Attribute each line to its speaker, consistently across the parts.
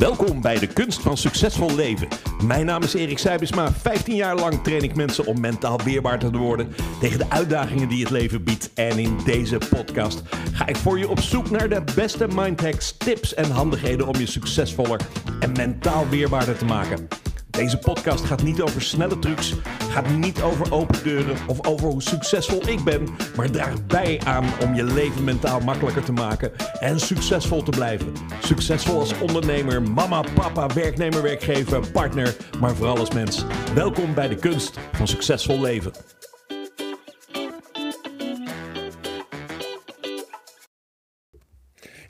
Speaker 1: Welkom bij de Kunst van Succesvol Leven. Mijn naam is Erik Seibesma. 15 jaar lang train ik mensen om mentaal weerbaar te worden tegen de uitdagingen die het leven biedt. En in deze podcast ga ik voor je op zoek naar de beste mindhacks, tips en handigheden om je succesvoller en mentaal weerbaarder te maken. Deze podcast gaat niet over snelle trucs, gaat niet over open deuren of over hoe succesvol ik ben, maar draagt bij aan om je leven mentaal makkelijker te maken en succesvol te blijven. Succesvol als ondernemer, mama, papa, werknemer, werkgever, partner, maar vooral als mens. Welkom bij de kunst van succesvol leven.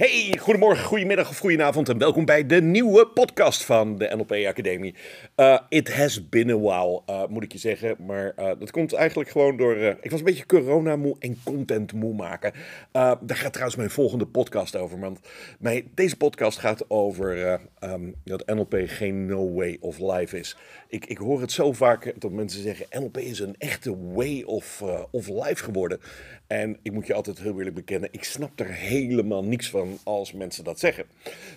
Speaker 1: Hey, goedemorgen, goedemiddag of goedenavond en welkom bij de nieuwe podcast van de NLP Academie. Uh, it has been a while, uh, moet ik je zeggen, maar uh, dat komt eigenlijk gewoon door... ik was een beetje corona-moe en content-moe maken. daar gaat trouwens mijn volgende podcast over, want mijn, deze podcast gaat over um, dat NLP geen no way of life is. Ik, ik hoor het zo vaak dat mensen zeggen, NLP is een echte way of, of life geworden. En ik moet je altijd heel eerlijk bekennen, ik snap er helemaal niks van als mensen dat zeggen.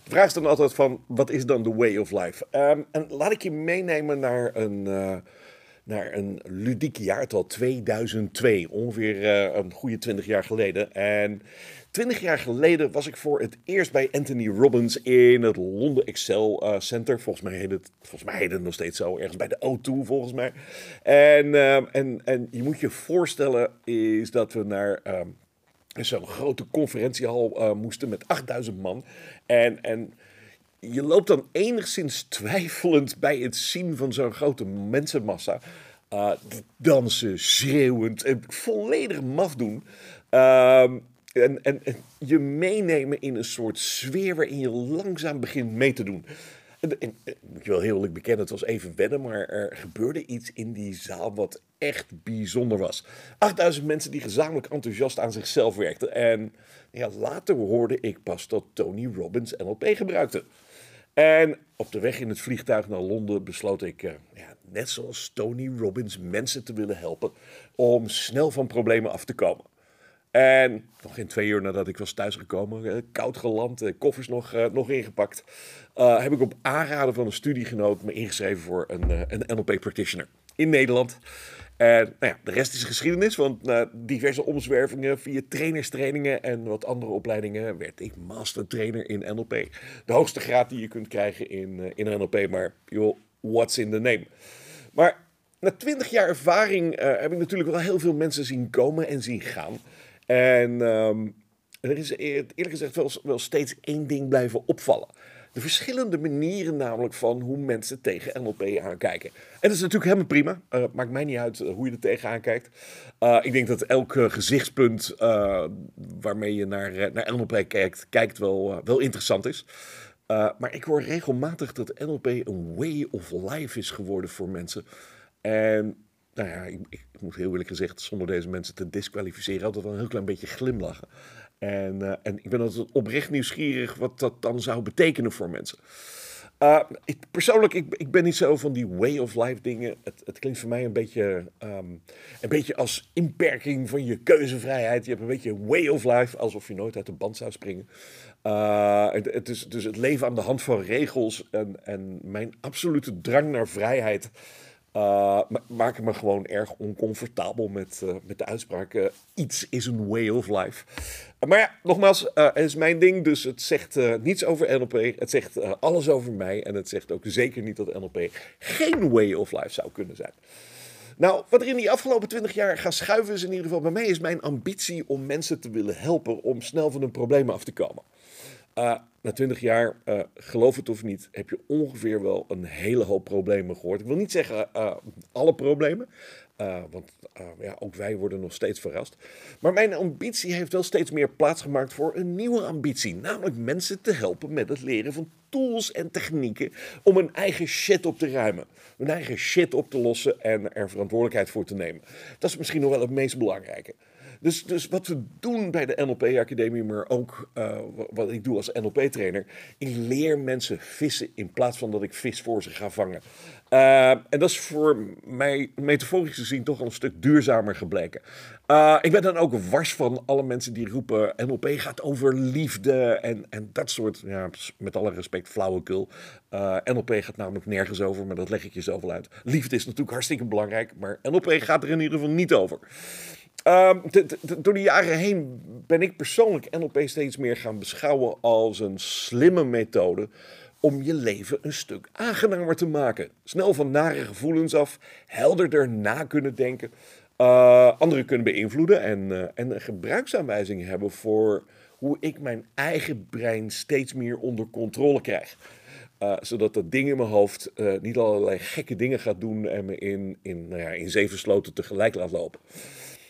Speaker 1: De vraag is dan altijd van, wat is dan de way of life? Um, en laat ik je meenemen naar een, uh, naar een ludiek jaartal, 2002. Ongeveer uh, een goede 20 jaar geleden. En 20 jaar geleden was ik voor het eerst bij Anthony Robbins in het Londen Excel uh, Center. Volgens mij, heet het, volgens mij heet het nog steeds zo, ergens bij de O2 volgens mij. En, uh, en, en je moet je voorstellen is dat we naar uh, zo'n grote conferentiehal uh, moesten met 8000 man. En, en je loopt dan enigszins twijfelend bij het zien van zo'n grote mensenmassa. Uh, dansen, schreeuwend en volledig maf doen. Uh, en, en, en, je meenemen in een soort sfeer waarin je langzaam begint mee te doen. En, en, moet je wel heel eerlijk bekennen, het was even wennen, maar er gebeurde iets in die zaal wat echt bijzonder was. 8000 mensen die gezamenlijk enthousiast aan zichzelf werkten. En ja, later hoorde ik pas dat Tony Robbins NLP gebruikte. En op de weg in het vliegtuig naar Londen besloot ik, uh, ja, net zoals Tony Robbins, mensen te willen helpen om snel van problemen af te komen. En nog geen twee uur nadat ik was thuisgekomen, eh, koud geland, eh, koffers nog, uh, nog ingepakt, heb ik op aanraden van een studiegenoot me ingeschreven voor een, een NLP practitioner in Nederland. En nou ja, de rest is geschiedenis, want na diverse omzwervingen via trainerstrainingen en wat andere opleidingen werd ik master trainer in NLP. De hoogste graad die je kunt krijgen in, in NLP, maar joh, what's in the name? Maar na twintig jaar ervaring heb ik natuurlijk wel heel veel mensen zien komen en zien gaan. En um, er is eerlijk gezegd wel, wel steeds één ding blijven opvallen. De verschillende manieren namelijk van hoe mensen tegen NLP aankijken. En dat is natuurlijk helemaal prima. Uh, maakt mij niet uit hoe je er tegenaan kijkt. Uh, ik denk dat elk gezichtspunt waarmee je naar, naar NLP kijkt, kijkt wel, wel interessant is. maar ik hoor regelmatig dat NLP een way of life is geworden voor mensen. En nou ja, ik, moet heel eerlijk gezegd, zonder deze mensen te disqualificeren, altijd wel een heel klein beetje glimlachen. En, uh, en ik ben altijd oprecht nieuwsgierig wat dat dan zou betekenen voor mensen. Ik, persoonlijk, ik, ik ben niet zo van die way of life dingen. Het, het klinkt voor mij een beetje, um, een beetje als inperking van je keuzevrijheid. Je hebt een beetje way of life, alsof je nooit uit de band zou springen. Uh, het, het, is dus het leven aan de hand van regels en, en mijn absolute drang naar vrijheid uh, maken me gewoon erg oncomfortabel met, uh, met de uitspraak. Uh, iets is een way of life. maar ja, nogmaals, het is mijn ding. Dus het zegt niets over NLP. Het zegt alles over mij. En het zegt ook zeker niet dat NLP geen way of life zou kunnen zijn. Nou, wat er in die afgelopen twintig jaar gaat schuiven is in ieder geval bij mij is mijn ambitie om mensen te willen helpen om snel van hun problemen af te komen. Uh, na twintig jaar, uh, geloof het of niet, heb je ongeveer wel een hele hoop problemen gehoord. Ik wil niet zeggen uh, alle problemen, want ja, ook wij worden nog steeds verrast. Maar mijn ambitie heeft wel steeds meer plaats gemaakt voor een nieuwe ambitie. Namelijk mensen te helpen met het leren van tools en technieken om hun eigen shit op te ruimen. Hun eigen shit op te lossen en er verantwoordelijkheid voor te nemen. Dat is misschien nog wel het meest belangrijke. Dus, dus wat we doen bij de NLP-academie, maar ook uh, wat ik doe als NLP-trainer, ik leer mensen vissen in plaats van dat ik vis voor ze ga vangen. Uh, en dat is voor mij metaforisch gezien toch al een stuk duurzamer gebleken. Uh, ik ben dan ook wars van alle mensen die roepen: NLP gaat over liefde en, en dat soort, ja, met alle respect, flauwekul. NLP gaat namelijk nergens over, maar dat leg ik je zelf wel uit. Liefde is natuurlijk hartstikke belangrijk, maar NLP gaat er in ieder geval niet over. Uh, door de jaren heen ben ik persoonlijk NLP steeds meer gaan beschouwen als een slimme methode om je leven een stuk aangenamer te maken. Snel van nare gevoelens af, helderder na kunnen denken, uh, anderen kunnen beïnvloeden en, uh, en een gebruiksaanwijzing hebben voor hoe ik mijn eigen brein steeds meer onder controle krijg. Uh, zodat dat ding in mijn hoofd niet allerlei gekke dingen gaat doen en me in, in, nou ja, in zeven sloten tegelijk laat lopen.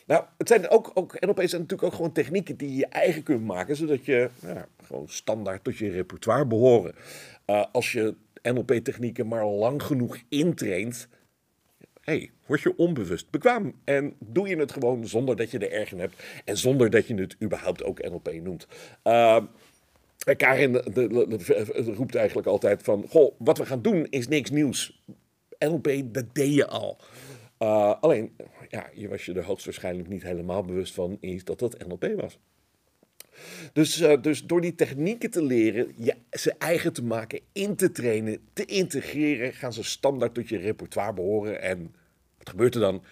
Speaker 1: Nou, het zijn ook, ook NLP zijn natuurlijk ook gewoon technieken die je eigen kunt maken, zodat je nou, gewoon standaard tot je repertoire behoren. Uh, als je NLP-technieken maar lang genoeg intraint, hey, word je onbewust bekwaam. En doe je het gewoon zonder dat je er erg in hebt. En zonder dat je het überhaupt ook NLP noemt. Uh, Karin de, roept eigenlijk altijd van... Goh, wat we gaan doen is niks nieuws. NLP, dat deed je al. Uh, alleen, ja, je was je er hoogstwaarschijnlijk niet helemaal bewust van... is dat dat NLP was. Dus, uh, dus door die technieken te leren, je, ze eigen te maken, in te trainen, te integreren, gaan ze standaard tot je repertoire behoren. En wat gebeurt er dan?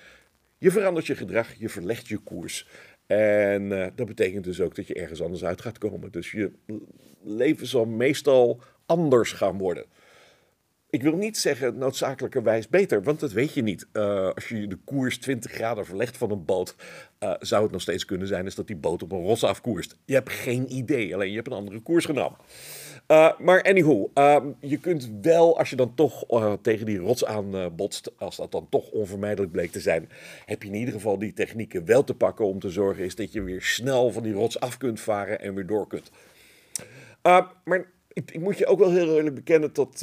Speaker 1: Je verandert je gedrag, je verlegt je koers. En uh, dat betekent dus ook dat je ergens anders uit gaat komen. Dus je leven zal meestal anders gaan worden. Ik wil niet zeggen noodzakelijkerwijs beter, want dat weet je niet. Uh, als je de koers 20 graden verlegt van een boot, uh, zou het nog steeds kunnen zijn is dat die boot op een rots afkoerst. Je hebt geen idee, alleen je hebt een andere koers genomen. Uh, maar anyhow, je kunt wel, als je dan toch tegen die rots aan botst, als dat dan toch onvermijdelijk bleek te zijn, heb je in ieder geval die technieken wel te pakken om te zorgen is dat je weer snel van die rots af kunt varen en weer door kunt. maar ik, ik, moet je ook wel heel eerlijk bekennen dat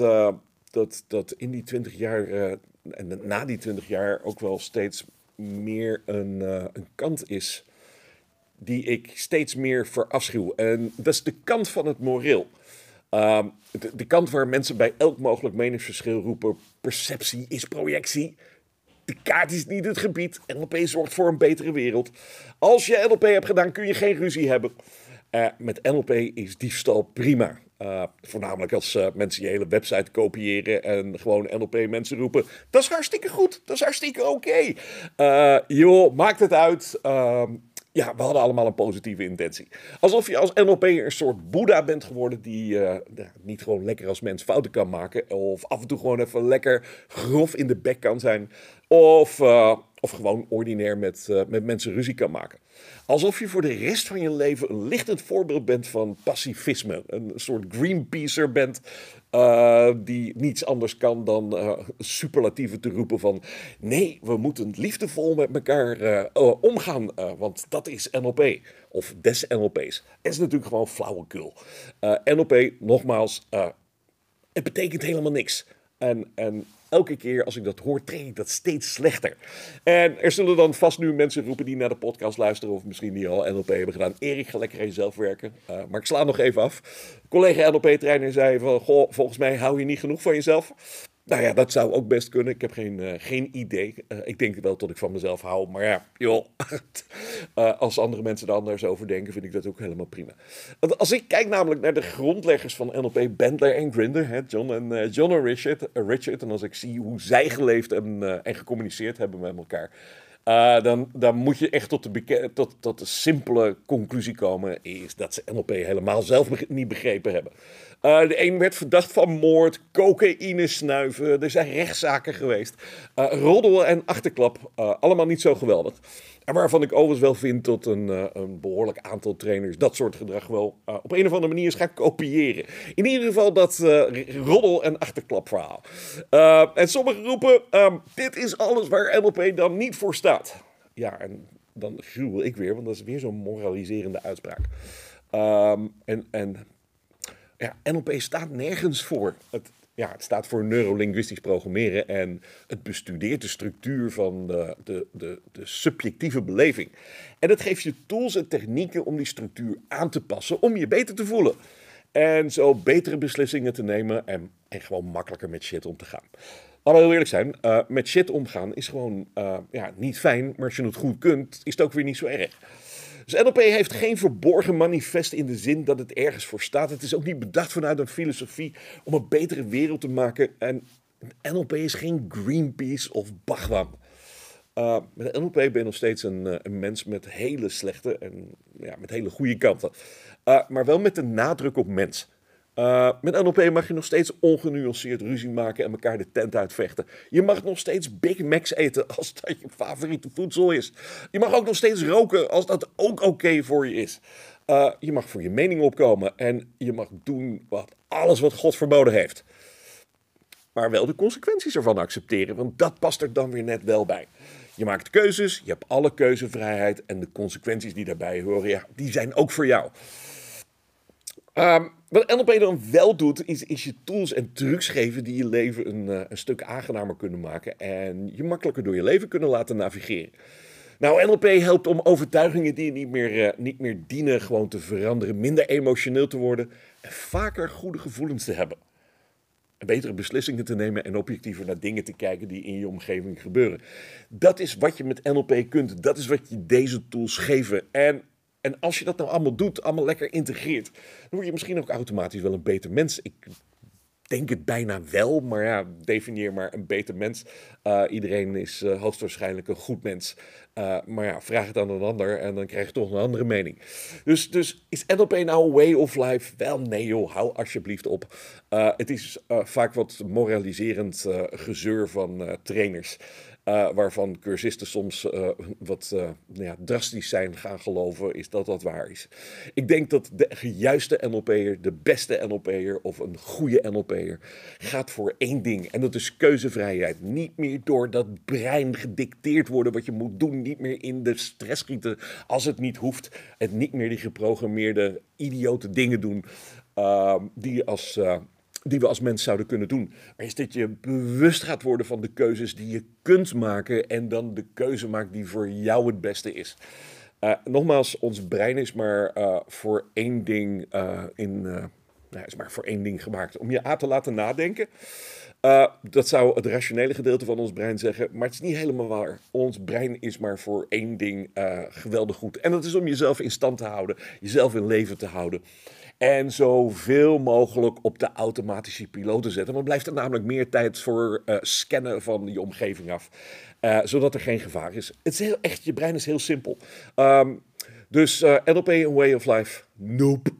Speaker 1: dat, dat in die 20 jaar uh, en na die 20 jaar ook wel steeds meer een, uh, een kant is die ik steeds meer verafschuw. En dat is de kant van het moreel. Uh, de, kant waar mensen bij elk mogelijk meningsverschil roepen: perceptie is projectie. De kaart is niet het gebied. NLP zorgt voor een betere wereld. Als je NLP hebt gedaan, kun je geen ruzie hebben. Uh, met NLP is diefstal prima. Uh, voornamelijk als uh, mensen je hele website kopiëren en gewoon NLP mensen roepen. Dat is hartstikke goed, dat is hartstikke oké. Okay. Uh, joh, maakt het uit. Ehm, ja, we hadden allemaal een positieve intentie. Alsof je als NLP een soort Boeddha bent geworden die niet gewoon lekker als mens fouten kan maken. Of af en toe gewoon even lekker grof in de bek kan zijn. Of, of gewoon ordinair met, met mensen ruzie kan maken. Alsof je voor de rest van je leven een lichtend voorbeeld bent van pacifisme. Een soort Greenpeacer bent uh, die niets anders kan dan uh, superlatieven te roepen van... Nee, we moeten liefdevol met elkaar omgaan, want dat is NLP. Of des NLP's. Het is natuurlijk gewoon flauwekul. NLP, nogmaals, het betekent helemaal niks. En, en elke keer als ik dat hoor, trek ik dat steeds slechter. En er zullen dan vast nu mensen roepen die naar de podcast luisteren, of misschien die al NLP hebben gedaan. Erik, ga lekker aan jezelf werken. Uh, maar ik sla nog even af. Collega NLP-trainer zei van, goh, volgens mij hou je niet genoeg van jezelf. Nou ja, dat zou ook best kunnen. Ik heb geen, uh, geen idee. Uh, ik denk wel dat ik van mezelf hou. Maar ja, joh. uh, als andere mensen er anders over denken, vind ik dat ook helemaal prima. Als ik kijk namelijk naar de grondleggers van NLP, Bendler en Grinder, hè, John, en, John en Richard, Richard, en als ik zie hoe zij geleefd en, en gecommuniceerd hebben met elkaar, uh, dan, dan moet je echt tot de, tot, tot de simpele conclusie komen: is dat ze NLP helemaal zelf niet begrepen hebben. Uh, de een werd verdacht van moord, cocaïne snuiven. Er zijn rechtszaken geweest. Uh, roddel en achterklap. allemaal niet zo geweldig. En waarvan ik overigens wel vind dat een, uh, een behoorlijk aantal trainers dat soort gedrag wel uh, op een of andere manier is gaan kopiëren. In ieder geval dat uh, roddel- en achterklapverhaal. en sommigen roepen, um, dit is alles waar NLP dan niet voor staat. Ja, en dan gruwel ik weer, want dat is weer zo'n moraliserende uitspraak. Um, en, en ja, NLP staat nergens voor. Het, ja, het staat voor neurolinguistisch programmeren en het bestudeert de structuur van de, de, de, subjectieve beleving. En het geeft je tools en technieken om die structuur aan te passen om je beter te voelen. En zo betere beslissingen te nemen en, en gewoon makkelijker met shit om te gaan. Laten we heel eerlijk zijn, uh, met shit omgaan is gewoon uh, ja, niet fijn, maar als je het goed kunt, is het ook weer niet zo erg. Dus NLP heeft geen verborgen manifest in de zin dat het ergens voor staat. Het is ook niet bedacht vanuit een filosofie om een betere wereld te maken. En NLP is geen Greenpeace of Bhagwan. Uh, met NLP ben je nog steeds een, een, mens met hele slechte en ja, met hele goede kanten. Uh, maar wel met een nadruk op mens. Uh, met NLP mag je nog steeds ongenuanceerd ruzie maken en elkaar de tent uitvechten. Je mag nog steeds Big Macs eten als dat je favoriete voedsel is. Je mag ook nog steeds roken als dat ook oké voor je is. Uh, je mag voor je mening opkomen en je mag doen wat, alles wat God verboden heeft. Maar wel de consequenties ervan accepteren, want dat past er dan weer net wel bij. Je maakt keuzes, je hebt alle keuzevrijheid en de consequenties die daarbij horen, ja, die zijn ook voor jou. Um, wat NLP dan wel doet, is, is je tools en trucs geven die je leven een, uh, een stuk aangenamer kunnen maken en je makkelijker door je leven kunnen laten navigeren. Nou, NLP helpt om overtuigingen die je niet meer, uh, niet meer dienen gewoon te veranderen, minder emotioneel te worden en vaker goede gevoelens te hebben. En betere beslissingen te nemen en objectiever naar dingen te kijken die in je omgeving gebeuren. Dat is wat je met NLP kunt. Dat is wat je deze tools geven. En en als je dat nou allemaal doet, allemaal lekker integreert, dan word je misschien ook automatisch wel een beter mens. Ik denk het bijna wel, maar ja, definieer maar een beter mens. Uh, iedereen is uh, hoogstwaarschijnlijk een goed mens. Uh, maar ja, vraag het aan een ander en dan krijg je toch een andere mening. Dus, dus is NLP nou een way of life? Wel, nee joh, hou alsjeblieft op. het is vaak wat moraliserend gezeur van trainers. Uh, waarvan cursisten soms uh, wat uh, nou ja, drastisch zijn gaan geloven, is dat dat waar is. Ik denk dat de juiste NLP'er, de beste NLP'er of een goede NLP'er gaat voor één ding. En dat is keuzevrijheid. Niet meer door dat brein gedicteerd worden wat je moet doen. Niet meer in de stress schieten als het niet hoeft. En niet meer die geprogrammeerde idiote dingen doen die je als die we als mens zouden kunnen doen. Maar is dat je bewust gaat worden van de keuzes die je kunt maken en dan de keuze maakt die voor jou het beste is. Uh, nogmaals, ons brein is maar uh, voor één ding uh, in, nou, is maar voor één ding gemaakt. Om je aan te laten nadenken. dat zou het rationele gedeelte van ons brein zeggen, maar het is niet helemaal waar. Ons brein is maar voor één ding geweldig goed. En dat is om jezelf in stand te houden, jezelf in leven te houden. En zoveel mogelijk op de automatische piloot te zetten. Want blijft er namelijk meer tijd voor uh, scannen van je omgeving af. Uh, zodat er geen gevaar is. Het is heel, echt, je brein is heel simpel. Um, dus uh, NLP een way of life? Nope.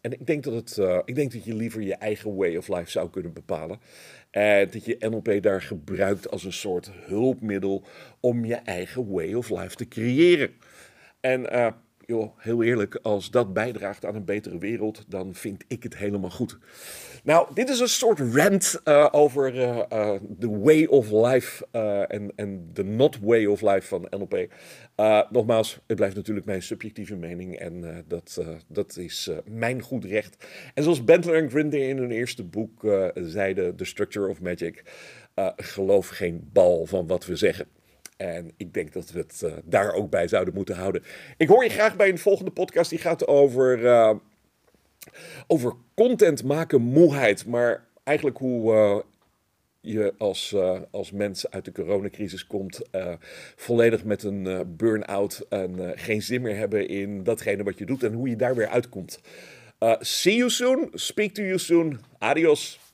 Speaker 1: en ik denk, dat het, ik denk dat je liever je eigen way of life zou kunnen bepalen. En dat je NLP daar gebruikt als een soort hulpmiddel om je eigen way of life te creëren. En joh, heel eerlijk, als dat bijdraagt aan een betere wereld, dan vind ik het helemaal goed. Nou, dit is een soort rant uh, over de uh, uh, way of life en de not way of life van NLP. nogmaals, het blijft natuurlijk mijn subjectieve mening en dat, dat is mijn goed recht. En zoals Bentler en Grinder in hun eerste boek zeiden, The Structure of Magic, geloof geen bal van wat we zeggen. En ik denk dat we het uh, daar ook bij zouden moeten houden. Ik hoor je graag bij een volgende podcast. Die gaat over, uh, over content maken, moeheid. Maar eigenlijk hoe uh, je als, als mens uit de coronacrisis komt. volledig met een burn-out en geen zin meer hebben in datgene wat je doet. En hoe je daar weer uitkomt. see you soon. Speak to you soon. Adios.